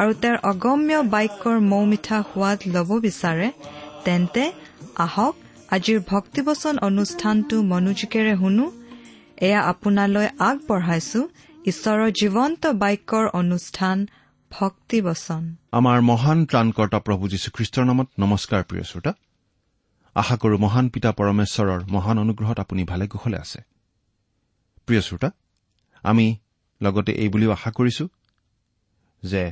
আৰু তেওঁৰ অগম্য বাক্যৰ মৌ মিঠা সোৱাদ ল'ব বিচাৰে তেন্তে আহক আজিৰ ভক্তিবচন অনুষ্ঠানটো মনোযোগেৰে শুনো। এয়া আপোনালৈ আগবঢ়াইছো ঈশ্বৰৰ জীৱন্ত বাক্যৰ অনুষ্ঠান ভক্তিবচন। আমাৰ মহান ত্ৰাণকৰ্তা প্ৰভু যীশুখ্ৰীষ্টৰ নামত নমস্কাৰ প্ৰিয় শ্ৰোতা। আশা কৰো মহান পিতা পৰমেশ্বৰৰ মহান অনুগ্ৰহত আপুনি ভালে কুশলে আছে। প্ৰিয় শ্ৰোতা আমি লগতে এই বুলিও আশা কৰিছো যে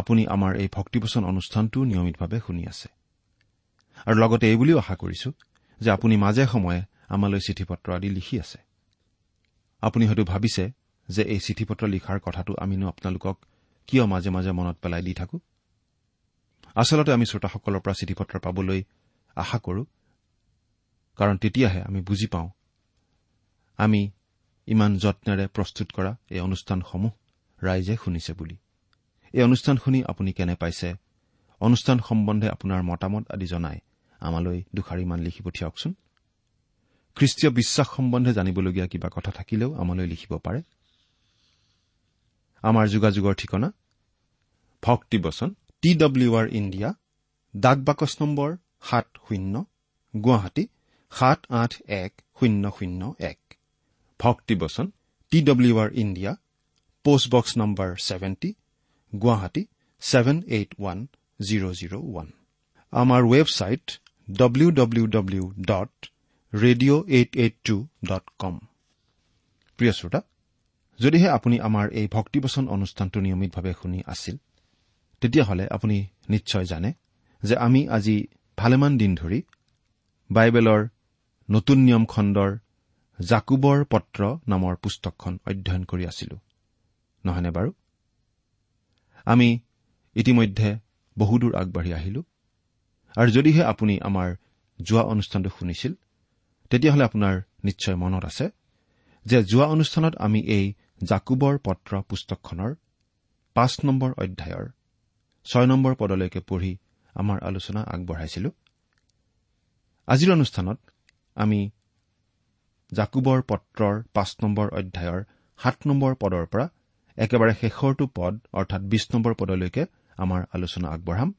আপুনি আমাৰ এই ভক্তিপোচন অনুষ্ঠানটো নিয়মিতভাৱে শুনি আছে। আৰু লগতে এই বুলিও আশা কৰিছো যে আপুনি মাজে সময়ে আমালৈ চিঠি পত্ৰ আদি লিখি আছে। আপুনি হয়তো ভাবিছে যে এই চিঠি পত্ৰ লিখাৰ কথাটো আমিনো আপোনালোকক কিয় মাজে মাজে মনত পেলাই দি থাকো? আচলতে আমি শ্ৰোতাসকলৰ পৰা চিঠি পত্ৰ পাবলৈ আশা কৰো কাৰণ তেতিয়াহে আমি বুজি পাওঁ আমি ইমান যত্নেৰে প্ৰস্তুত কৰা এই অনুষ্ঠানসমূহ ৰাইজে শুনিছে বুলি। এই অনুষ্ঠান শুনি আপুনি কেনে পাইছে? অনুষ্ঠান সম্বন্ধে আপোনাৰ মতামত আদি জনাই আমালৈ দুষাৰিমান লিখি পঠিয়াওকচোন। খ্ৰীষ্টীয় বিশ্বাস সম্বন্ধে জানিবলগীয়া কিবা কথা থাকিলেও আমালৈ লিখিব পাৰে। আমাৰ যোগাযোগৰ ঠিকনা? ভক্তিবচন টি ডব্লিউ আৰ ইণ্ডিয়া ডাক বাকচ নম্বৰ সাত শূন্য গুৱাহাটী সাত আঠ এক শূন্য শূন্য এক। ভক্তিবচন T W R India postbox number seventy Guwahati seven eight one zero' zero' one আমাৰ website W W W dot radio' eight eight two dot com প্ৰিয় শ্ৰোতা যদিহে আপুনি আমাৰ এই ভক্তিবচন অনুষ্ঠানটো নিয়মিতভাৱে শুনি আছিল তেতিয়াহ'লে আপুনি নিশ্চয় জানে যে আমি আজি ভালেমান দিন ধৰি বাইবেলৰ নতুন নিয়ম খণ্ডৰ জাকুবৰ পত্ৰ নামৰ পুস্তকখন অধ্যয়ন কৰি আছিলো। নহয়নে বাৰু? আমি ইতিমধ্যে বহুদূৰ আগবাঢ়ি আহিলো। আৰু যদিহে আপুনি আমাৰ যোৱা অনুষ্ঠানটো শুনিছিল তেতিয়াহ'লে আপোনাৰ নিশ্চয় মনত আছে যে যোৱা অনুষ্ঠানত আমি এই জাকুবৰ পত্ৰ পুস্তকখনৰ পাঁচ নম্বৰ অধ্যায়ৰ ছয় নম্বৰ পদলৈকে পঢ়ি আমাৰ আলোচনা আগবঢ়াইছিলো। আজিৰ অনুষ্ঠানত আমি জাকুবৰ পত্ৰৰ পাঁচ নম্বৰ অধ্যায়ৰ সাত নম্বৰ পদৰ পৰা একেবাৰে শেষৰটো পদ অৰ্থাৎ বিশ নম্বৰ পদলৈকে আমাৰ আলোচনা আগবঢ়াম।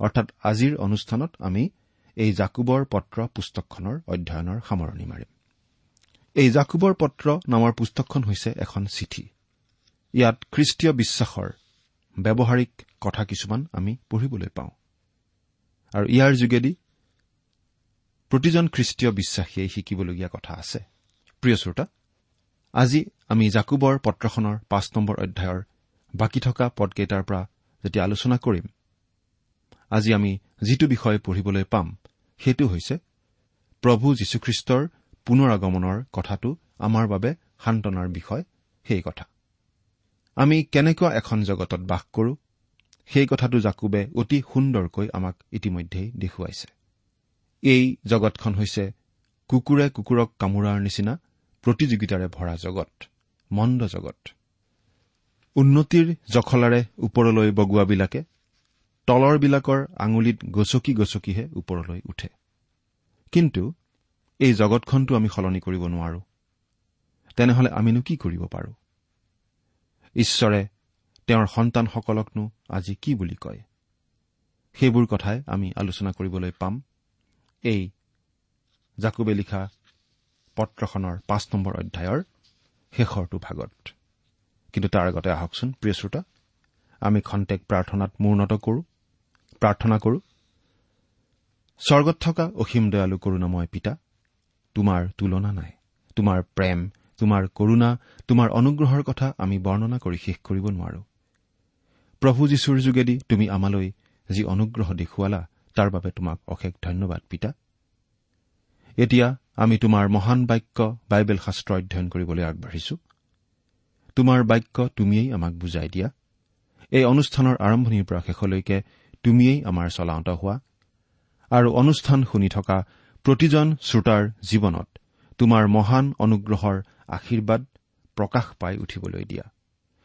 অৰ্থাৎ আজিৰ অনুষ্ঠানত আমি এই জাকুবৰ পত্ৰ পুস্তকখনৰ অধ্যয়নৰ সামৰণি মাৰিম। এই জাকুবৰ পত্ৰ নামৰ পুস্তকখন হৈছে এখন চিঠি। ইয়াত খ্ৰীষ্টীয় বিশ্বাসৰ ব্যৱহাৰিক কথা কিছুমান আমি পঢ়িবলৈ পাওঁ। আৰু ইয়াৰ যোগেদি প্ৰতিজন খ্ৰীষ্টীয় বিশ্বাসীয়ে শিকিবলগীয়া কথা আছে। প্ৰিয় শ্ৰোতা আজি আমি জাকুবৰ পত্ৰখনৰ পাঁচ নম্বৰ অধ্যায়ৰ বাকী থকা পদকেইটাৰ পৰা যেতিয়া আলোচনা কৰিম আজি আমি যিটো বিষয় পঢ়িবলৈ পাম সেইটো হৈছে প্ৰভু যীশুখ্ৰীষ্টৰ পুনৰ আগমনৰ কথাটো আমাৰ বাবে সান্তনাৰ বিষয় সেই কথা। আমি কেনেকুৱা এখন জগতত বাস কৰো সেই কথাটো জাকুবে অতি সুন্দৰকৈ আমাক ইতিমধ্যেই দেখুৱাইছে। এই জগতখন হৈছে কুকুৰে কুকুৰক কামোৰাৰ নিচিনা প্ৰতিযোগিতাৰে ভৰা জগত মন্দ জগত। উন্নতিৰ জখলাৰে ওপৰলৈ বগোৱাবিলাকে তলৰবিলাকৰ আঙুলিত গচকি গচকিহে ওপৰলৈ উঠে। কিন্তু এই জগতখনটো আমি সলনি কৰিব নোৱাৰো। তেনেহলে আমিনো কি কৰিব পাৰো? ঈশ্বৰে তেওঁৰ সন্তানসকলকনো আজি কি বুলি কয়? সেইবোৰ কথাই আমি আলোচনা কৰিবলৈ পাম। এই জাকুবে লিখা পত্ৰখনৰ পাঁচ নম্বৰ অধ্যায়ৰ শেষৰটো ভাগত। কিন্তু তাৰ আগতে আহকচোন প্ৰিয় শ্ৰোতা। আমি খন্তেক প্ৰাৰ্থনাত মূৰ্ণত কৰো প্ৰাৰ্থনা কৰো। স্বৰ্গত থকা অসীম দয়ালু কৰোণাময় পিতা তোমাৰ তুলনা নাই তোমাৰ প্ৰেম তোমাৰ কৰুণা তোমাৰ অনুগ্ৰহৰ কথা আমি বৰ্ণনা কৰি শেষ কৰিব নোৱাৰো। প্ৰভু যীশুৰ যোগেদি তুমি আমালৈ যি অনুগ্ৰহ দেখুৱালা তাৰ বাবে তোমাক অশেষ ধন্যবাদ পিতা। এতিয়া আমি তোমাৰ মহান বাক্য বাইবেল শাস্ত্ৰ অধ্যয়ন কৰিবলৈ আগবাঢ়িছো। তোমাৰ বাক্য তুমিয়েই আমাক বুজাই দিয়া। এই অনুষ্ঠানৰ আৰম্ভণিৰ পৰা শেষলৈকে তুমিয়েই আমাৰ চলাওঁত হোৱা। আৰু অনুষ্ঠান শুনি থকা প্ৰতিজন শ্ৰোতাৰ জীৱনত তোমাৰ মহান অনুগ্ৰহৰ আশীৰ্বাদ প্ৰকাশ পাই উঠিবলৈ দিয়া।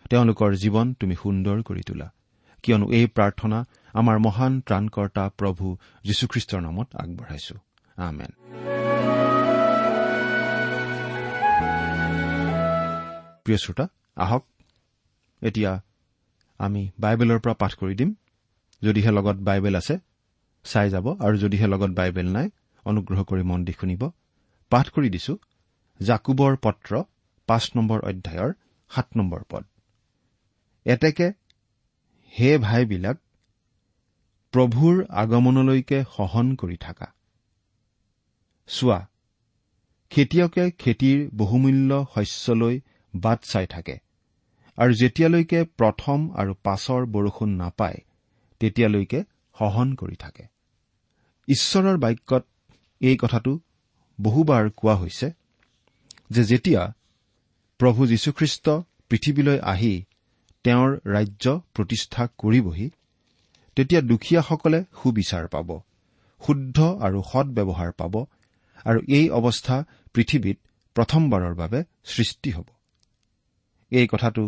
তেওঁলোকৰ জীৱন তুমি সুন্দৰ কৰি তোলা। কিয়নো এই প্ৰাৰ্থনা আমাৰ মহান ত্ৰাণকৰ্তা প্ৰভু যীশুখ্ৰীষ্টৰ নামত আগবঢ়াইছো। আমেন। প্ৰিয় শ্ৰোতা আহক এতিয়া আমি বাইবেলৰ পৰা পাঠ কৰি দিম। যদিহে লগত বাইবেল আছে চাই যাব আৰু যদিহে লগত বাইবেল নাই অনুগ্ৰহ কৰি মন দি শুনিব। পাঠ কৰি দিছো জাকুবৰ পত্ৰ পাঁচ নম্বৰ অধ্যায়ৰ সাত নম্বৰ পদ। এতেকে হে ভাইবিলাক প্ৰভুৰ আগমনলৈকে সহন কৰি থাকা। চোৱা খেতিয়কে খেতিৰ বহুমূল্য শস্যলৈ বাট চাই থাকে। আৰু যেতিয়ালৈকে প্ৰথম আৰু পাছৰ বৰষুণ নাপায় তেতিয়ালৈকে সহন কৰি থাকে। ঈশ্বৰৰ বাক্যত এই কথাটো বহুবাৰ কোৱা হৈছে যে যেতিয়া প্ৰভু যীশুখ্ৰীষ্ট পৃথিৱীলৈ আহি তেওঁৰ ৰাজ্য প্ৰতিষ্ঠা কৰিবহি তেতিয়া দুখীয়াসকলে সুবিচাৰ পাব শুদ্ধ আৰু সৎ ব্যৱহাৰ পাব আৰু এই অৱস্থা পৃথিৱীত প্ৰথমবাৰৰ বাবে সৃষ্টি হ'ব। এই কথাটো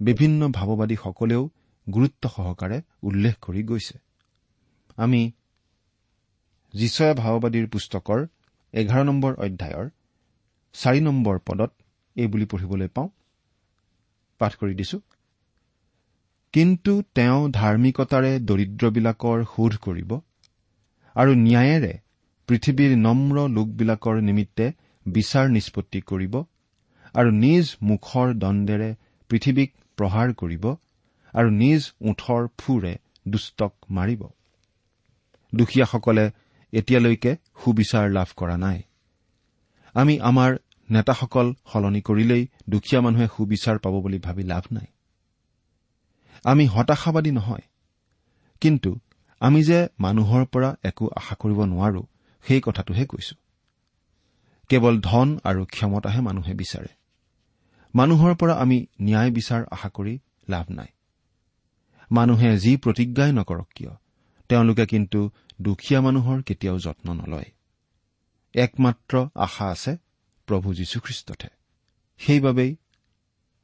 বিভিন্ন ভাৱবাদীসকলেও গুৰুত্ব সহকাৰে উল্লেখ কৰি গৈছে। আমি যিচয়া ভাওবাদীৰ পুস্তকৰ এঘাৰ নম্বৰ অধ্যায়ৰ চাৰি নম্বৰ পদত এই বুলি পঢ়িবলৈ পাওঁ। পাঠ কৰি দিছো। কিন্তু তেওঁ ধাৰ্মিকতাৰে দৰিদ্ৰবিলাকৰ শোধ কৰিব আৰু ন্যায়েৰে পৃথিৱীৰ নম্ৰ লোকবিলাকৰ নিমিত্তে বিচাৰ নিষ্পত্তি কৰিব আৰু নিজ মুখৰ দণ্ডেৰে পৃথিৱীক প্ৰহাৰ কৰিব আৰু নিজ ওঠৰ ফুৰে দুষ্টক মাৰিব। দুখীয়াসকলে এতিয়ালৈকে সুবিচাৰ লাভ কৰা নাই। আমি আমাৰ নেতাসকল সলনি কৰিলেই দুখীয়া মানুহে সুবিচাৰ পাব বুলি ভাবি লাভ নাই। আমি হতাশাবাদী নহয় কিন্তু আমি যে মানুহৰ পৰা একো আশা কৰিব নোৱাৰো সেই কথাটোহে কৈছো। কেৱল ধন আৰু ক্ষমতাহে মানুহে বিচাৰে। মানুহৰ পৰা আমি ন্যায় বিচাৰ আশা কৰি লাভ নাই। মানুহে যি প্ৰতিজ্ঞাই নকৰক কিয় তেওঁলোকে কিন্তু দুখীয়া মানুহৰ কেতিয়াও যত্ন নলয়। একমাত্ৰ আশা আছে প্ৰভু যীশুখ্ৰীষ্টতহে। সেইবাবেই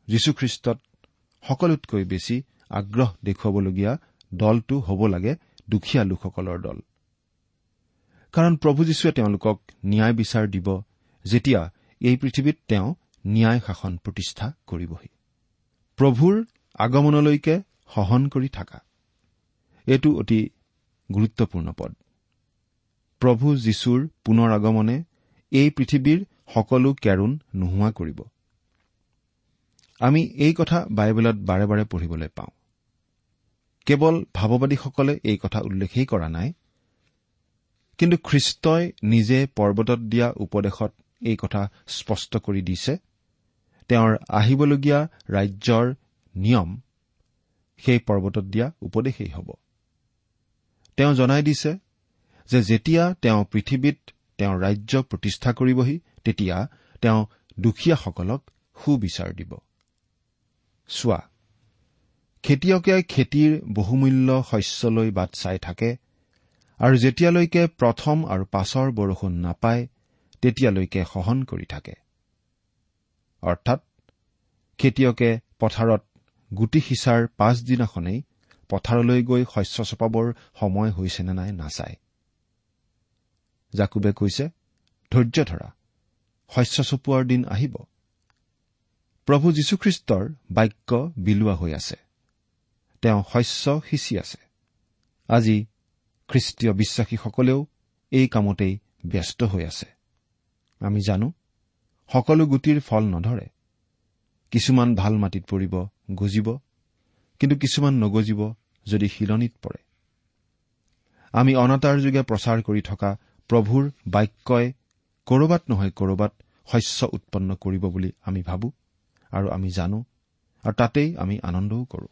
যীশুখ্ৰীষ্টত সকলোতকৈ বেছি আগ্ৰহ দেখুৱাবলগীয়া দলটো হ'ব লাগে দুখীয়া লোকসকলৰ দল। কাৰণ প্ৰভু যীশুৱে তেওঁলোকক ন্যায় বিচাৰ দিব যেতিয়া এই পৃথিৱীত তেওঁ ন্যায় শাসন প্ৰতিষ্ঠা কৰিবহি। প্ৰভুৰ আগমনলৈকে সহন কৰি থকা। এইটো অতি গুৰুত্বপূৰ্ণ পদ। প্ৰভু যীশুৰ পুনৰ আগমনে এই পৃথিৱীৰ সকলো কেৰুণ নোহোৱা কৰিব। আমি এই কথা বাইবেলত বাৰে বাৰে পঢ়িবলৈ পাওঁ। কেৱল ভাৱবাদীসকলে এই কথা উল্লেখেই কৰা নাই কিন্তু খ্ৰীষ্টই নিজে পৰ্বতত দিয়া উপদেশত এই কথা স্পষ্ট কৰি দিছে। তেওঁৰ আহিবলগীয়া ৰাজ্যৰ নিয়ম সেই পৰ্বতত দিয়া উপদেশেই হ'ব। তেওঁ জনাই দিছে যে যেতিয়া তেওঁ পৃথিৱীত তেওঁৰ ৰাজ্য প্ৰতিষ্ঠা কৰিবহি তেতিয়া তেওঁ দুখীয়াসকলক সুবিচাৰ দিব। চোৱা খেতিয়কে খেতিৰ বহুমূল্য শস্যলৈ বাট চাই থাকে আৰু যেতিয়ালৈকে প্ৰথম আৰু পাছৰ বৰষুণ নাপায় তেতিয়ালৈকে সহন কৰি থাকে। অৰ্থাৎ খেতিয়কে পথাৰত গুটি সিঁচাৰ পাছদিনাখনেই পথাৰলৈ গৈ শস্য চপাবৰ সময় হৈছে নে নাই নাচায়। জাকুবে কৈছে ধৈৰ্য ধৰা শস্য চপোৱাৰ দিন আহিব। প্ৰভু যীশুখ্ৰীষ্টৰ বাক্য বিলোৱা হৈ আছে। তেওঁ শস্য সিঁচি আছে। আজি খ্ৰীষ্টীয় বিশ্বাসীসকলেও এই কামতেই ব্যস্ত হৈ আছে। আমি জানো সকলো গুটিৰ ফল নধৰে। কিছুমান ভাল মাটিত পৰিব গজিব কিন্তু কিছুমান নগজিব যদি শিলনিত পৰে। আমি অনাতাৰ যোগে প্ৰচাৰ কৰি থকা প্ৰভুৰ বাক্যই কৰবাত নহয় কৰবাত শস্য উৎপন্ন কৰিব বুলি আমি ভাবো আৰু আমি জানো আৰু তাতেই আমি আনন্দও কৰো।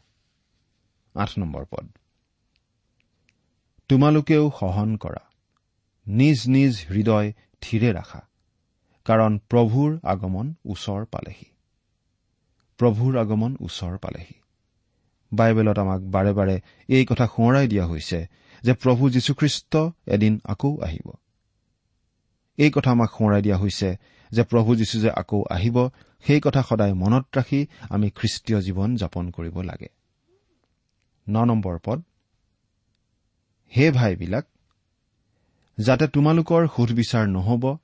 পদ। তোমালোকেও সহন কৰা। নিজ নিজ হৃদয় থিৰে ৰাখা। কাৰণ প্ৰভুৰ আগমন ওচৰ পালেহি। প্ৰভুৰ আগমন ওচৰ পালেহি। বাইবেলত আমাক বাৰে বাৰে এই কথা সোঁৱৰাই দিয়া হৈছে যে প্ৰভু যীশুখ্ৰীষ্ট এদিন আকৌ আহিব। এই কথা আমাক সোঁৱৰাই দিয়া হৈছে যে প্ৰভু যীশু যে আকৌ আহিব সেই কথা সদায় মনত ৰাখি আমি খ্ৰীষ্টীয় জীৱন যাপন কৰিব লাগে। ন নম্বৰ পদ হে ভাইবিলাক যাতে তোমালোকৰ সুধবিচাৰ নহব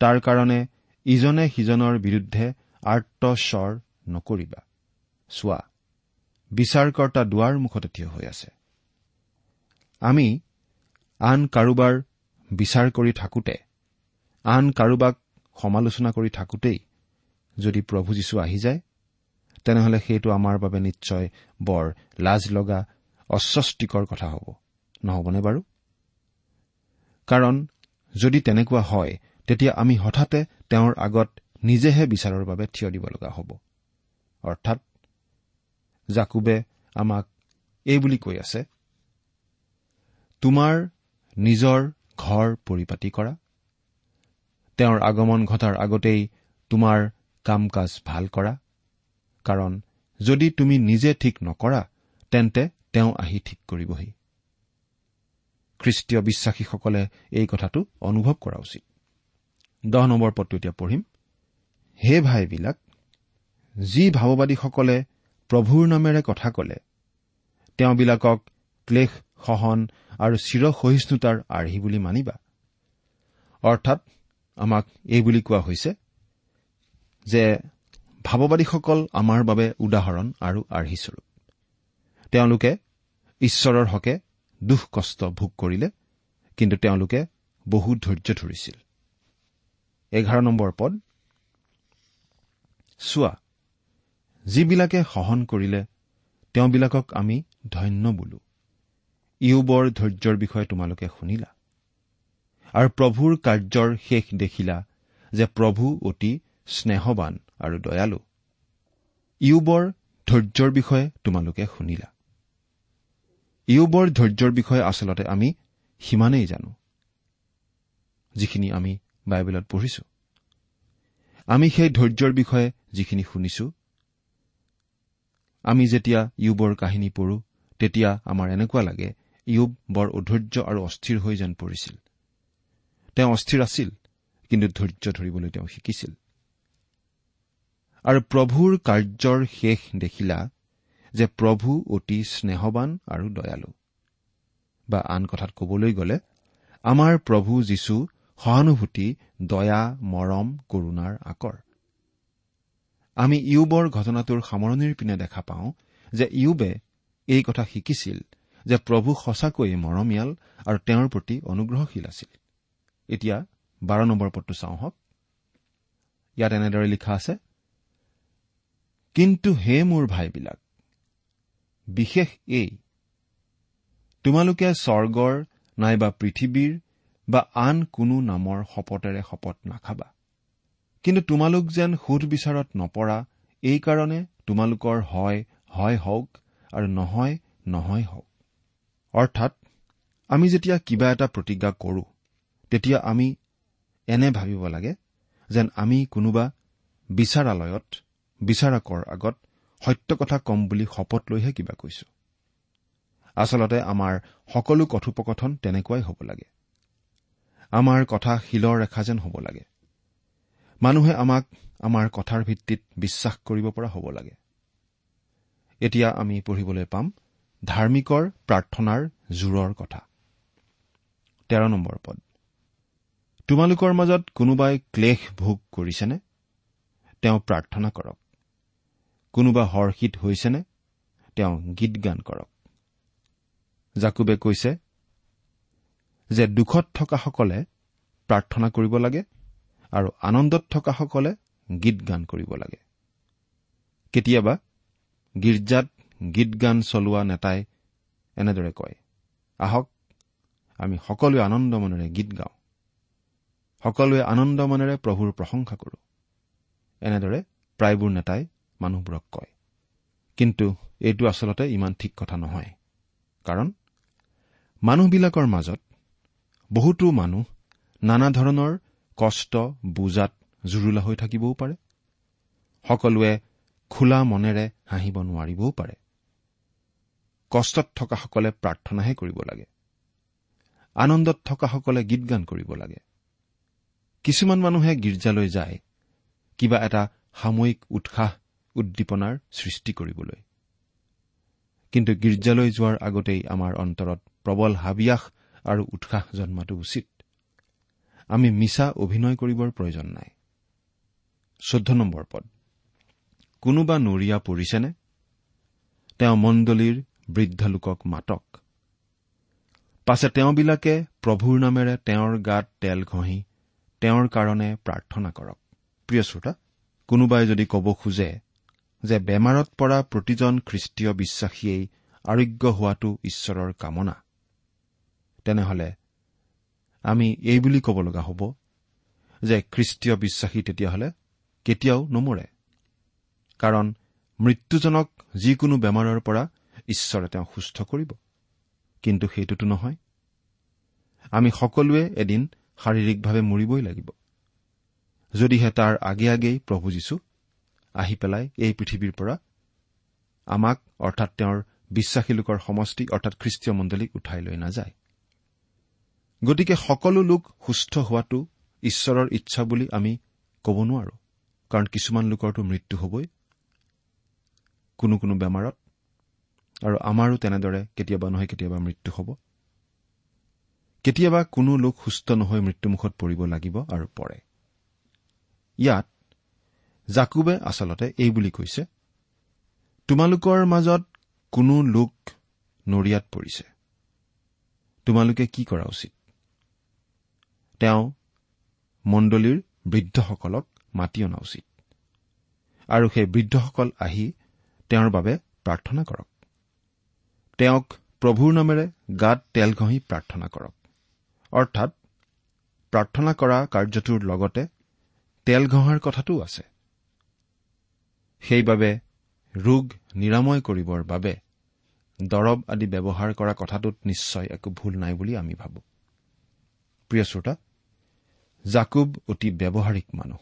তাৰ কাৰণে ইজনে সিজনৰ বিৰুদ্ধে আৰ্ত স্বৰ নকৰিবা। চোৱা বিচাৰকৰ্তা দুৱাৰ মুখতে থিয় হৈ আছে। আমি আন কাৰোবাৰ বিচাৰ কৰি থাকোঁতে আন কাৰোবাক সমালোচনা কৰি থাকোঁতেই যদি প্ৰভু যীশু আহি যায় তেনেহলে সেইটো আমাৰ বাবে নিশ্চয় বৰ লাজ লগা অস্বস্তিকৰ কথা হ'ব। নহবনে বাৰু? কাৰণ যদি তেনেকুৱা হয় তেতিয়া আমি হঠাতে তেওঁৰ আগত নিজেহে বিচাৰৰ বাবে থিয় দিব লগা হ'ব। অৰ্থাৎ জাকুবে আমাক এই বুলি কৈ আছে তোমাৰ নিজৰ ঘৰ পৰিপাতি কৰা। তেওঁৰ আগমন ঘটাৰ আগতেই তোমাৰ কাম কাজ ভাল কৰা। কাৰণ যদি তুমি নিজে ঠিক নকৰা তেন্তে তেওঁ আহি ঠিক কৰিবহি। খ্ৰীষ্টীয় বিশ্বাসীসকলে এই কথাটো অনুভৱ কৰা উচিত। দহ নম্বৰ পদটো এতিয়া পঢ়িম। হে ভাইবিলাক যি ভাৱবাদীসকলে প্ৰভুৰ নামেৰে কথা কলে তেওঁবিলাকক ক্লেশ সহন আৰু চিৰসহিষ্ণুতাৰ আৰ্হি বুলি মানিবা। অৰ্থাৎ আমাক এই বুলি কোৱা হৈছে যে ভাৱবাদীসকল আমাৰ বাবে উদাহৰণ আৰু আৰ্হিস্বৰূপ। তেওঁলোকে ঈশ্বৰৰ হকে দুখ কষ্ট ভোগ কৰিলে কিন্তু তেওঁলোকে বহু ধৈৰ্য ধৰিছিল। এঘাৰ নম্বৰ পদ। চোৱা যিবিলাকে সহন কৰিলে তেওঁবিলাকক আমি ধন্য বোলো। ইউবৰ ধৈৰ্যৰ বিষয়ে তোমালোকে শুনিলা। আৰু প্ৰভুৰ কাৰ্যৰ শেষ দেখিলা যে প্ৰভু অতি স্নেহবান আৰু দয়ালু। ইউবৰ ধৈৰ্যৰ বিষয়ে তোমালোকে শুনিলা। ইউবৰ ধৈৰ্যৰ বিষয়ে আচলতে আমি সিমানেই জানো যিখিনি আমি বাইবেলত পঢ়িছো। আমি সেই ধৈৰ্যৰ বিষয়ে যিখিনি শুনিছো আমি যেতিয়া ইউবৰ কাহিনী পঢ়ো তেতিয়া আমাৰ এনেকুৱা লাগে ইউব বৰ অধৈৰ্য আৰু অস্থিৰ হৈ যেন পৰিছিল। তেওঁ অস্থিৰ আছিল কিন্তু ধৈৰ্য ধৰিবলৈ তেওঁ শিকিছিল। আৰু প্ৰভুৰ কাৰ্যৰ শেষ দেখিলা যে প্ৰভু অতি স্নেহবান আৰু দয়ালু। বা আন কথাত কবলৈ গ'লে আমাৰ প্ৰভু যীশু সহানুভূতি দয়া মৰম কৰুণাৰ আকৰ। আমি ইউবৰ ঘটনাটোৰ সামৰণিৰ পিনে দেখা পাওঁ যে ইউবে এই কথা শিকিছিল যে প্ৰভু সঁচাকৈয়ে মৰমীয়াল আৰু তেওঁৰ প্ৰতি অনুগ্ৰহশীল আছিল। এতিয়া বাৰ নম্বৰ পদটো চাওঁ হওক। ইয়াত এনেদৰে লিখা আছে কিন্তু হে মোৰ ভাইবিলাক বিশেষ এই তোমালোকে স্বৰ্গৰ নাইবা পৃথিৱীৰ বা আন কোনো নামৰ শপতেৰে শপত নাখাবা। কিন্তু তোমালোক যেন সুধবিচাৰত নপৰা এইকাৰণে তোমালোকৰ হয় হয় হওক আৰু নহয় নহয় হওক। অৰ্থাৎ আমি যেতিয়া কিবা এটা প্ৰতিজ্ঞা কৰো তেতিয়া আমি এনে ভাবিব লাগে যেন আমি কোনোবা বিচাৰালয়ত বিচাৰকৰ আগত সত্য কথা কম বুলি শপত লৈহে কিবা কৈছো। আচলতে আমাৰ সকলো কথোপকথন তেনেকুৱাই হ'ব লাগে। আমাৰ কথা শিলৰ ৰেখা যেন হ'ব লাগে। মানুহে আমাক আমাৰ কথাৰ ভিত্তিত বিশ্বাস কৰিব পৰা হ'ব লাগে। এতিয়া আমি পঢ়িবলৈ পাম ধাৰ্মিকৰ প্ৰাৰ্থনাৰ জোৰৰ কথা। তেৰ নম্বৰ পদ। তোমালোকৰ মাজত কোনোবাই ক্লেশ ভোগ কৰিছেনে? তেওঁ প্ৰাৰ্থনা কৰক। কোনোবা হৰ্ষিত হৈছেনে? তেওঁ গীত গান কৰক। জাকুবে কৈছে যে দুখত থকাসকলে প্ৰাৰ্থনা কৰিব লাগে আৰু আনন্দত থকাসকলে গীত গান কৰিব লাগে। কেতিয়াবা গীৰ্জাত গীত গান চলোৱা নেতাই এনেদৰে কয় আহক আমি সকলোৱে আনন্দ মনেৰে গীত গাওঁ। সকলোৱে আনন্দ মনেৰে প্ৰভুৰ প্ৰশংসা কৰোঁ। এনেদৰে প্ৰায়বোৰ নেতাই মানুহবোৰক কয়। কিন্তু এইটো আচলতে ইমান ঠিক কথা নহয়। কাৰণ মানুহবিলাকৰ মাজত বহুতো মানুহ নানা ধৰণৰ কষ্ট বুজাত জুৰুলা হৈ থাকিবও পাৰে। সকলোৱে খোলা মনেৰে হাঁহিব নোৱাৰিবও পাৰে। কষ্টত থকাসকলে প্ৰাৰ্থনাহে কৰিব লাগে। আনন্দত থকাসকলে গীত গান কৰিব লাগে। কিছুমান মানুহে গীৰ্জালৈ যায় কিবা এটা সাময়িক উৎসাহ উদ্দীপনাৰ সৃষ্টি কৰিবলৈ। কিন্তু গীৰ্জালৈ যোৱাৰ আগতেই আমাৰ অন্তৰত প্ৰবল হাবিয়াস আৰু উৎসাহ জন্মাটো উচিত। আমি মিছা অভিনয় কৰিবৰ প্ৰয়োজন নাই। চৈধ্য নম্বৰ পদ। কোনোবা নৰিয়া পৰিছেনে? তেওঁ মণ্ডলীৰ বৃদ্ধ লোকক মাতক। পাছে তেওঁবিলাকে প্ৰভুৰ নামেৰে তেওঁৰ গাত তেল ঘঁহি তেওঁৰ কাৰণে প্ৰাৰ্থনা কৰক। প্ৰিয় শ্ৰোতা কোনোবাই যদি ক'ব খোজে যে বেমাৰত পৰা প্ৰতিজন খ্ৰীষ্টীয় বিশ্বাসীয়েই আৰোগ্য হোৱাটো ঈশ্বৰৰ কামনা তেনেহলে আমি এই বুলি ক'ব লগা হ'ব যে খ্ৰীষ্টীয় বিশ্বাসী তেতিয়াহ'লে কেতিয়াও নমৰে। কাৰণ মৃত্যুজনক যিকোনো বেমাৰৰ পৰা ঈশ্বৰে তেওঁ সুস্থ কৰিব। কিন্তু সেইটোতো নহয়। আমি সকলোৱে এদিন শাৰীৰিকভাৱে মৰিবই লাগিব। যদিহে তাৰ আগে আগেই প্ৰভু যীশু আহি পেলাই এই পৃথিৱীৰ পৰা আমাক অৰ্থাৎ তেওঁৰ বিশ্বাসী লোকৰ সমষ্টি অৰ্থাৎ খ্ৰীষ্টীয় মণ্ডলীক উঠাই লৈ নাযায়। গতিকে সকলো লোক সুস্থ হোৱাটো ঈশ্বৰৰ ইচ্ছা বুলি আমি ক'ব নোৱাৰো কাৰণ কিছুমান লোকৰতো মৃত্যু হ'বই কোনো কোনো বেমাৰত আৰু আমাৰো তেনেদৰে কেতিয়াবা নহয় কেতিয়াবা মৃত্যু হ'ব। কেতিয়াবা কোনো লোক সুস্থ নহৈ মৃত্যুমুখত পৰিব লাগিব আৰু পৰে। ইয়াত জাকুবে আচলতে এই বুলি কৈছে তোমালোকৰ মাজত কোনো লোক নৰিয়াত পৰিছে। তোমালোকে কি কৰা উচিত? তেওঁ মণ্ডলীৰ বৃদ্ধসকলক মাতি অনা উচিত। আৰু সেই বৃদ্ধসকল আহি তেওঁৰ বাবে প্ৰাৰ্থনা কৰক। তেওঁক প্ৰভুৰ নামেৰে গাত তেল ঘঁহি প্ৰাৰ্থনা কৰক। অৰ্থাৎ প্ৰাৰ্থনা কৰা কাৰ্যটোৰ লগতে তেল ঘঁহাৰ কথাটো আছে। সেইবাবে ৰোগ নিৰাময় কৰিবৰ বাবে দৰৱ আদি ব্যৱহাৰ কৰা কথাটোত নিশ্চয় একো ভুল নাই বুলি আমি ভাবো। প্ৰিয় শ্ৰোতা জাকুব অতি ব্যৱহাৰিক মানুহ।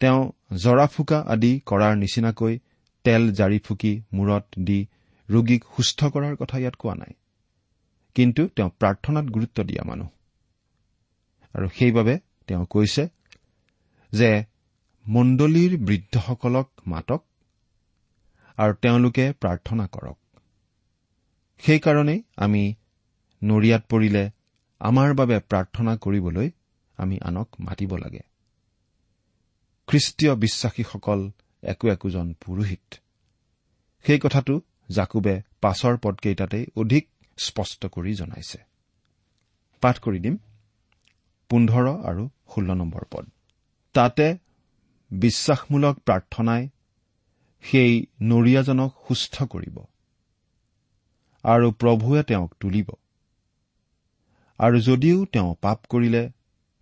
তেওঁ জৰা ফুকা আদি কৰাৰ নিচিনাকৈ তেল জাৰি ফুকি মূৰত দি ৰোগীক সুস্থ কৰাৰ কথা ইয়াত কোৱা নাই। কিন্তু তেওঁ প্ৰাৰ্থনাত গুৰুত্ব দিয়া মানুহ। আৰু সেইবাবে তেওঁ কৈছে যে মণ্ডলীৰ বৃদ্ধসকলক মাতক আৰু তেওঁলোকে প্ৰাৰ্থনা কৰক। সেইকাৰণেই আমি নৰিয়াত পৰিলে আমাৰ বাবে প্ৰাৰ্থনা কৰিবলৈ আমি আনক মাতিব লাগে। খ্ৰীষ্টীয় বিশ্বাসীসকল একো একোজন পুৰোহিত। সেই কথাটো জাকুবে পাছৰ পদকেইটাতেই অধিক স্পষ্ট কৰি জনাইছে। পাঠ কৰি দিম। পোন্ধৰ আৰু ষোল্ল নম্বৰ পদ। তাতে বিশ্বাসমূলক প্ৰাৰ্থনাই সেই নৰিয়াজনক সুস্থ কৰিব আৰু প্ৰভুৱে তেওঁক তুলিব। আৰু যদিও তেওঁ পাপ কৰিলে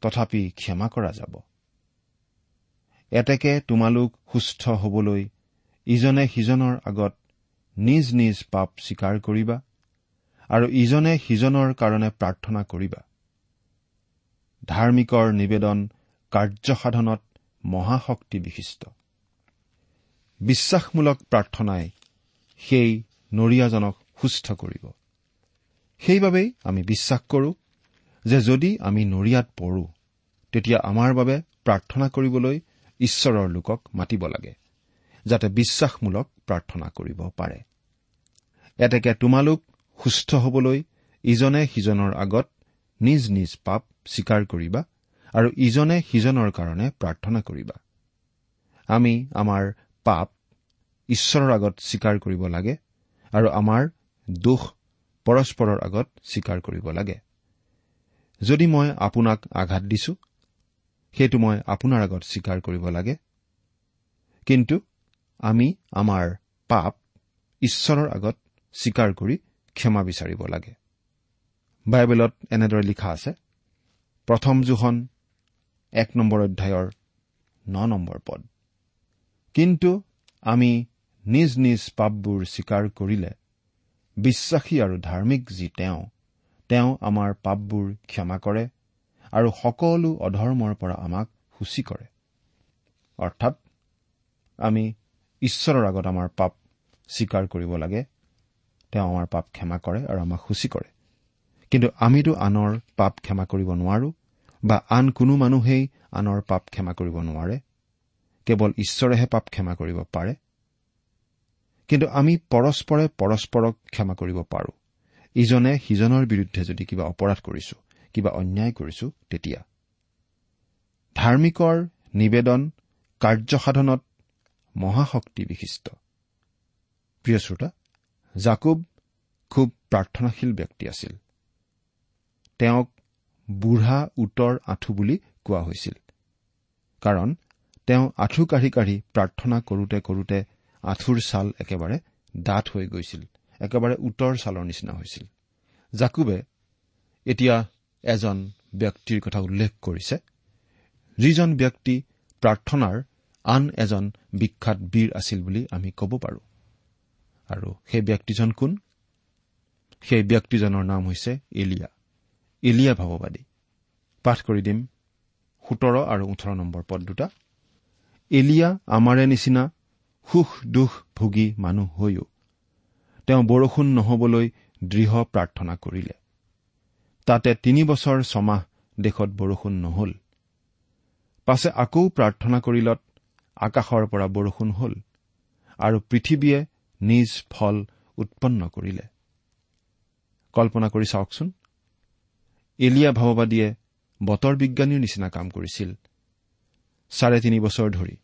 তথাপি ক্ষমা কৰা যাব। এতেকে তোমালোক সুস্থ হবলৈ ইজনে সিজনৰ আগত নিজ নিজ পাপ স্বীকাৰ কৰিবা আৰু ইজনে সিজনৰ কাৰণে প্ৰাৰ্থনা কৰিবা। ধাৰ্মিকৰ নিবেদন কাৰ্যসাধনত মহাশক্তি বিশিষ্ট। বিশ্বাসমূলক প্ৰাৰ্থনাই সেই নৰিয়াজনক সুস্থ কৰিব। সেইবাবেই আমি বিশ্বাস কৰো যে যদি আমি নৰিয়াত পৰো তেতিয়া আমাৰ বাবে প্ৰাৰ্থনা কৰিবলৈ ঈশ্বৰৰ লোকক মাতিব লাগে যাতে বিশ্বাসমূলক প্ৰাৰ্থনা কৰিব পাৰে। এতেকে তোমালোক সুস্থ হবলৈ ইজনে সিজনৰ আগত নিজ নিজ পাপ স্বীকাৰ কৰিবা আৰু ইজনে সিজনৰ কাৰণে প্ৰাৰ্থনা কৰিবা। আমি আমাৰ পাপ ঈশ্বৰৰ আগত স্বীকাৰ কৰিব লাগে আৰু আমাৰ দোষ পৰস্পৰৰ আগত স্বীকাৰ কৰিব লাগে। যদি মই আপোনাক আঘাত দিছো সেইটো মই আপোনাৰ আগত স্বীকাৰ কৰিব লাগে। কিন্তু আমি আমাৰ পাপ ঈশ্বৰৰ আগত স্বীকাৰ কৰি ক্ষমা বিচাৰিব লাগে। বাইবেলত এনেদৰে লিখা আছে প্ৰথম জোখন এক নম্বৰ অধ্যায়ৰ ন নম্বৰ পদ। কিন্তু আমি নিজ নিজ পাপবোৰ স্বীকাৰ কৰিলে বিশ্বাসী আৰু ধাৰ্মিক যি তেওঁ তেওঁ আমাৰ পাপবোৰ ক্ষমা কৰে আৰু সকলো অধৰ্মৰ পৰা আমাক সূচী কৰে। অৰ্থাৎ আমি ঈশ্বৰৰ আগত আমাৰ পাপ স্বীকাৰ কৰিব লাগে তেওঁ আমাৰ পাপ ক্ষমা কৰে আৰু আমাক সূচী কৰে। কিন্তু আমিতো আনৰ পাপ ক্ষমা কৰিব নোৱাৰো বা আন কোনো মানুহেই আনৰ পাপ ক্ষমা কৰিব নোৱাৰে কেৱল ঈশ্বৰেহে পাপ ক্ষমা কৰিব পাৰে। কিন্তু আমি পৰস্পৰে পৰস্পৰক ক্ষমা কৰিব পাৰো। ইজনে সিজনৰ বিৰুদ্ধে যদি কিবা অপৰাধ কৰিছো কিবা অন্যায় কৰিছো তেতিয়া। ধাৰ্মিকৰ নিবেদন কাৰ্যসাধনত মহাশক্তি বিশিষ্ট। প্ৰিয় শ্ৰোতা জাকুব খুব প্ৰাৰ্থনাশীল ব্যক্তি আছিল। তেওঁক বুঢ়া উত্তৰ আঁঠু বুলি কোৱা হৈছিল। কাৰণ তেওঁ আঁঠু কাঢ়ি কাঢ়ি প্ৰাৰ্থনা কৰোতে কৰোতে আঁঠুৰ ছাল একেবাৰে ডাঠ হৈ গৈছিল। একেবাৰে উত্তৰ ছালৰ নিচিনা হৈছিল। জাকুবে এতিয়া এজন ব্যক্তিৰ কথা উল্লেখ কৰিছে যিজন ব্যক্তি প্ৰাৰ্থনাৰ আন এজন বিখ্যাত বীৰ আছিল বুলি আমি ক'ব পাৰো। আৰু সেই ব্যক্তিজন কোন? সেই ব্যক্তিজনৰ নাম হৈছে এলিয়া। এলিয়া ভাৱবাদী। পাঠ কৰি দিম। সোতৰ আৰু ওঠৰ নম্বৰ পদ দুটা। এলিয়া আমাৰে নিচিনা সুখ দুখ ভোগী মানুহ হৈও তেওঁ বৰষুণ নহবলৈ দৃঢ় প্ৰাৰ্থনা কৰিলে। তাতে তিনি বছৰ ছমাহ দেশত বৰষুণ নহল। পাছে আকৌ প্ৰাৰ্থনা কৰিলত আকাশৰ পৰা বৰষুণ হল আৰু পৃথিৱীয়ে নিজ ফল উৎপন্ন কৰিলে। কল্পনা কৰি চাওকচোন। এলিয়া ভাৱবাদীয়ে বতৰ বিজ্ঞানীৰ নিচিনা কাম কৰিছিল। চাৰে তিনি বছৰ ধৰি।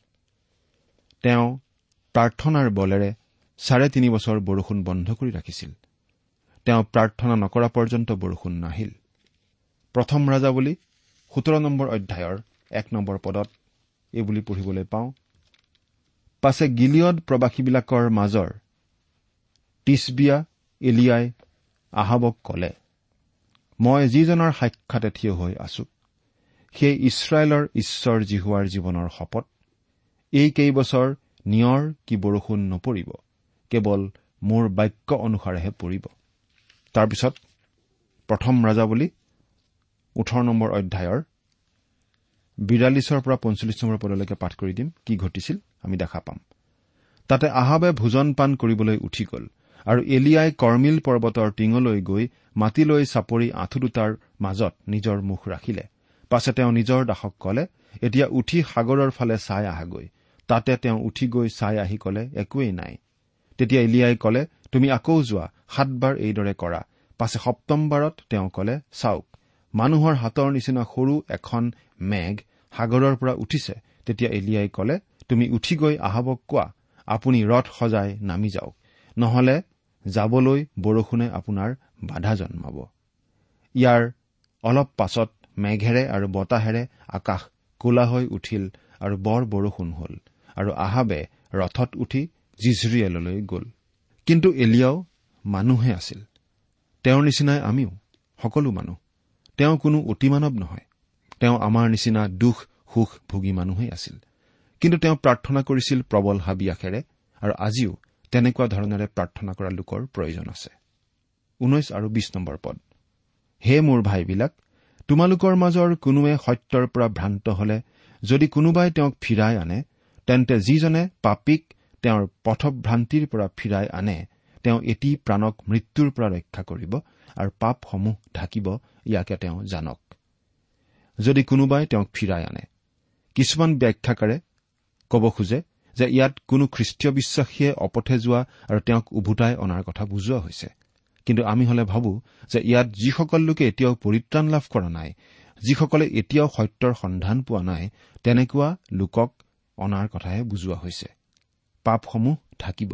তেওঁ প্ৰাৰ্থনাৰ বলেৰে চাৰে তিনি বছৰ বৰষুণ বন্ধ কৰি ৰাখিছিল। তেওঁ প্ৰাৰ্থনা নকৰা পৰ্যন্ত বৰষুণ নাহিল। প্ৰথম ৰাজা বুলি সোতৰ নম্বৰ অধ্যায়ৰ এক নম্বৰ পদত এইবুলি পঢ়িবলৈ পাওঁ। পাছে গিলিয়দ প্ৰবাসীবিলাকৰ মাজৰ টিছবিয়া এলিয়াই আহাবক কলে মই যিজনৰ সাক্ষাতে থিয় হৈ আছো সেই ইছৰাইলৰ ঈশ্বৰ জিহুৱাৰ জীৱনৰ শপত। এই কেইবছৰ নিয়ৰ কি বৰষুণ নপৰিব? কেৱল মোৰ বাক্য অনুসাৰেহে পৰিব তাৰপিছত প্ৰথম ৰাজা বুলি ওঠৰ নম্বৰ অধ্যায়ৰ বিৰাল্লিছৰ পৰা পঞ্চল্লিছ নম্বৰ পদলৈকে পাঠ কৰি দিম কি ঘটিছিল আমি দেখা পাম। তাতে আহাবে ভোজন পান কৰিবলৈ উঠি গ'ল আৰু এলিয়াই কৰ্মিল পৰ্বতৰ টিঙলৈ গৈ মাটিলৈ চাপৰি আঁঠু দুটাৰ মাজত নিজৰ মুখ ৰাখিলে। পাছে তেওঁ নিজৰ দাসক কলে এতিয়া উঠি সাগৰৰ ফালে চাই আহাগৈ। তাতে তেওঁ উঠি গৈ চাই আহি কলে একোৱেই নাই। তেতিয়া এলিয়াই কলে তুমি আকৌ যোৱা সাতবাৰ এইদৰে কৰা। পাছে সপ্তমবাৰত তেওঁ কলে চাওক মানুহৰ হাতৰ নিচিনা সৰু এখন মেঘ সাগৰৰ পৰা উঠিছে। তেতিয়া এলিয়াই কলে তুমি উঠি গৈ আহাবক কোৱা আপুনি ৰথ সজাই নামি যাওক নহলে যাবলৈ বৰষুণে আপোনাৰ বাধা জন্মাব। ইয়াৰ অলপ পাছত মেঘেৰে আৰু বতাহেৰে আকাশ কোলা হৈ উঠিল আৰু বৰ বৰষুণ হল আৰু আহাবে ৰথত উঠি জিজৰিয়েললৈ গ'ল। কিন্তু এলিয়াও মানুহে আছিল। তেওঁৰ নিচিনাই আমিও সকলো মানুহ। তেওঁ কোনো অতিমানৱ নহয়। তেওঁ আমাৰ নিচিনা দুখ সুখ ভোগী মানুহেই আছিল। কিন্তু তেওঁ প্ৰাৰ্থনা কৰিছিল প্ৰবল হাবিয়াসেৰে আৰু আজিও তেনেকুৱা ধৰণেৰে প্ৰাৰ্থনা কৰা লোকৰ প্ৰয়োজন আছে। ঊনৈশ আৰু বিশ নম্বৰ পদ। হে মোৰ ভাইবিলাক তোমালোকৰ মাজৰ কোনোৱে সত্যৰ পৰা ভ্ৰান্ত হলে যদি কোনোবাই তেওঁক ফিৰাই আনে তেন্তে যিজনে পাপীক তেওঁৰ পথভ্ৰান্তিৰ পৰা ফিৰাই আনে তেওঁ এটি প্ৰাণক মৃত্যুৰ পৰা ৰক্ষা কৰিব আৰু পাপসমূহ ঢাকিব ইয়াকে তেওঁ জানক। যদি কোনোবাই তেওঁক ফিৰাই আনে কিছুমান ব্যাখ্যাকাৰে ক'ব খোজে যে ইয়াত কোনো খ্ৰীষ্টীয় বিশ্বাসীয়ে অপথে যোৱা আৰু তেওঁক উভোতাই অনাৰ কথা বুজোৱা হৈছে। কিন্তু আমি হলে ভাবো যে ইয়াত যিসকল লোকে এতিয়াও পৰিত্ৰাণ লাভ কৰা নাই যিসকলে এতিয়াও সত্যৰ সন্ধান পোৱা নাই তেনেকুৱা লোকক অনাৰ কথাহে বুজোৱা হৈছে। পাপসমূহ ঢাকিব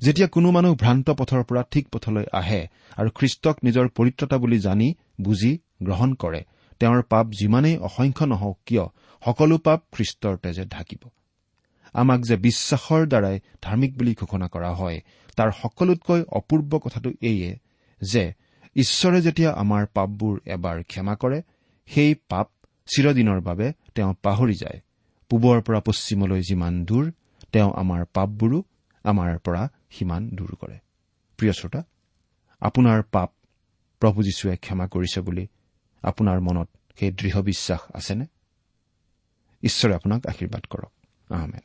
যেতিয়া কোনো মানুহ ভ্ৰান্ত পথৰ পৰা ঠিক পথলৈ আহে আৰু খ্ৰীষ্টক নিজৰ পৰিত্ৰতা বুলি জানি বুজি গ্ৰহণ কৰে তেওঁৰ পাপ যিমানেই অসংখ্য নহওক কিয় সকলো পাপ খ্ৰীষ্টৰ তেজে ঢাকিব। আমাক যে বিশ্বাসৰ দ্বাৰাই ধাৰ্মিক বুলি ঘোষণা কৰা হয় তাৰ সকলোতকৈ অপূৰ্ব কথাটো এইয়ে যে ঈশ্বৰে যেতিয়া আমাৰ পাপবোৰ এবাৰ ক্ষমা কৰে সেই পাপ চিৰদিনৰ বাবে তেওঁ পাহৰি যায়। পূবৰ পৰা পশ্চিমলৈ যিমান দূৰ তেওঁ আমাৰ পাপবোৰো আমাৰ পৰা সিমান দূৰ কৰে। প্ৰিয় শ্ৰোতা আপোনাৰ পাপ প্ৰভু যীশুৱে ক্ষমা কৰিছে বুলি আপোনাৰ মনত সেই দৃঢ় বিশ্বাস আছেনে? ঈশ্বৰে আপোনাক আশীৰ্বাদ কৰক। আহমেদ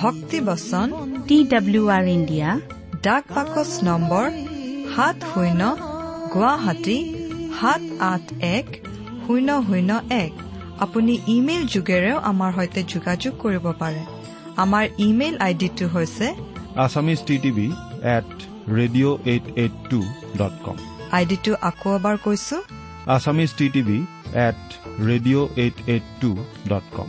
ভক্তিবচন টি ডাব্লিউ আৰ ইণ্ডিয়া ডাক বাকচ নম্বৰ সাত শূন্য গুৱাহাটী সাত আঠ এক শূন্য শূন্য এক আপুনি ইমেইল যোগেৰেও আমাৰ সৈতে যোগাযোগ কৰিব পাৰে আমাৰ ইমেইল আইডিটো হৈছে Assamese T TV at radio' eight eight two dot com আইডিটো আকৌ এবাৰ কৈছো Assamese T TV at radio' eight eight two dot com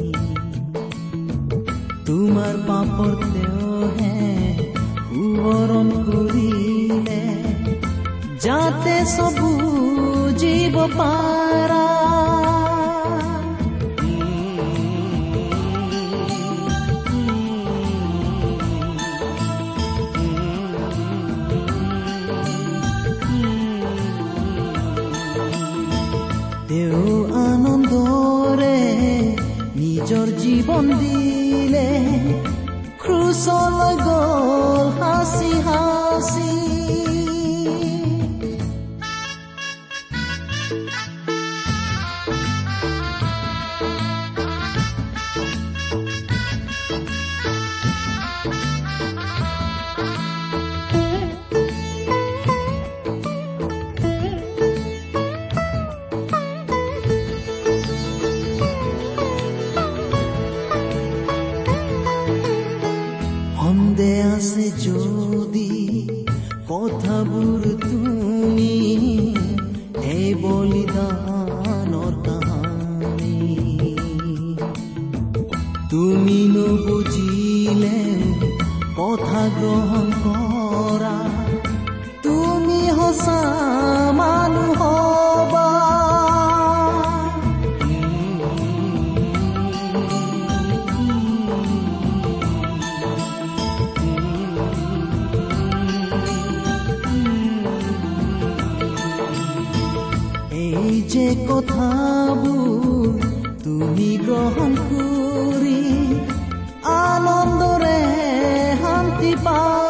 তোমাৰ পাপৰ তেওঁহে সুবৰণ কৰিলে যাতে চবু জীৱ পাৰা তেওঁ আনন্দৰে নিজৰ জীৱন দিলে solo gol hasihan যে কথাবোৰ তুমি গ্ৰহণ কৰি আনন্দৰে শান্তি পাবা